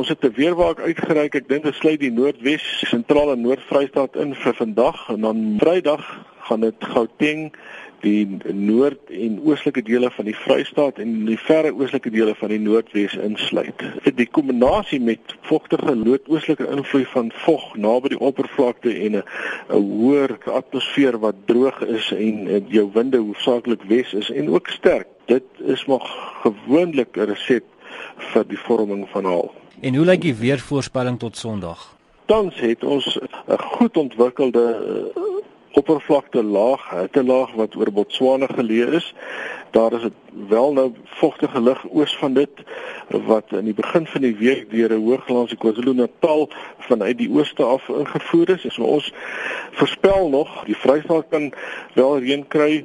Ons het 'n weerwaak uitgereik. Ek dink dit sluit die Noordwes, sentrale Noord-Vrystaat in vir vandag en dan Vrydag gaan dit Gauteng die noord en oostelike dele van die Vrystaat en die verre oostelike dele van die Noordwes insluit. Die kombinasie met vogtige noordoostelike invloed van vog naby die oppervlakte en 'n hoër atmosfeer wat droog is en jou winde hoofsaaklik wes is en ook sterk. Dit is maar gewoonlik 'n resep vir die vorming van haal. En hoe lyk die weervoorspelling tot Sondag? Tans het ons 'n goed ontwikkelde uh, oppervlakte laag, hittelaag wat oor Botswana geleë is. Daar is wel nou vogtige lug oos van dit wat in die begin van die week deur 'n hooglands KwaZulu-Natal vanuit die ooste af ingevoer is. So ons voorspel nog die Vrystaat kan wel reën kry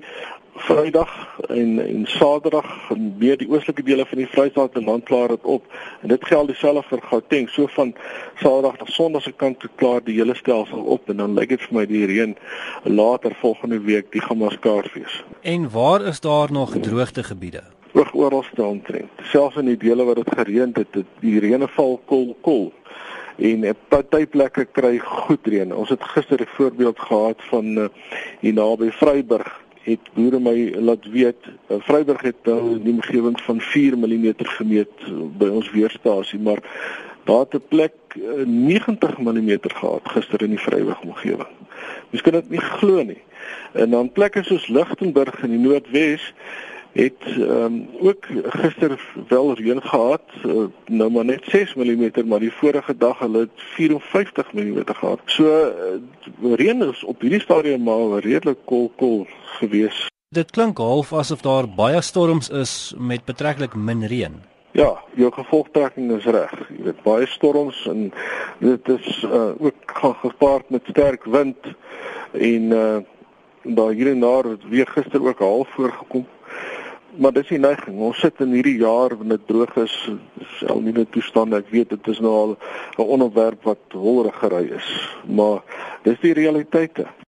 Vrydag en en Saterdag meer die oostelike dele van die Vrystaat en dan klaar dit op. En dit geld dieselfde vir Gauteng. So van Saterdag tot Sondag se kant toe klaar die hele stelsel op en dan lyk dit vir my die reën later volgende week die gaan maar skaars wees. En waar is daar nog droogtegebiede? Oog oral staan trend. Selfs in die dele waar dit gereën het, het die reëne val kol kol en party plekke kry goed reën. Ons het gister 'n voorbeeld gehad van uh, hier naby Vryburg het boere my laat weet uh, Vryburg het nou die omgewing van 4 mm gemeet by ons weerstasie maar daar het 'n plek uh, 90 mm gehad gister in die Vryburg omgewing. Mens kan dit nie glo nie. En dan plekke soos Lichtenburg in die Noordwes het um, ook gister wel reën gehad uh, nou maar net 6 mm maar die vorige dag hulle het 54 mm gehad. So uh, reën is op hierdie stadium maar redelik kol kol gewees. Dit klink half asof daar baie storms is met betreklik min reën. Ja, jou gevolgtrekking is reg. Jy weet baie storms en dit is uh, ook gepaard met sterk wind en uh, daar hier en daar het weer gister ook half voorgekom maar dis die neiging. Ons sit in hierdie jaar wanneer dit droog is, is al nie net toestande. Ek weet dit is nou al 'n onderwerp wat holrig gery is, maar dis die realiteite.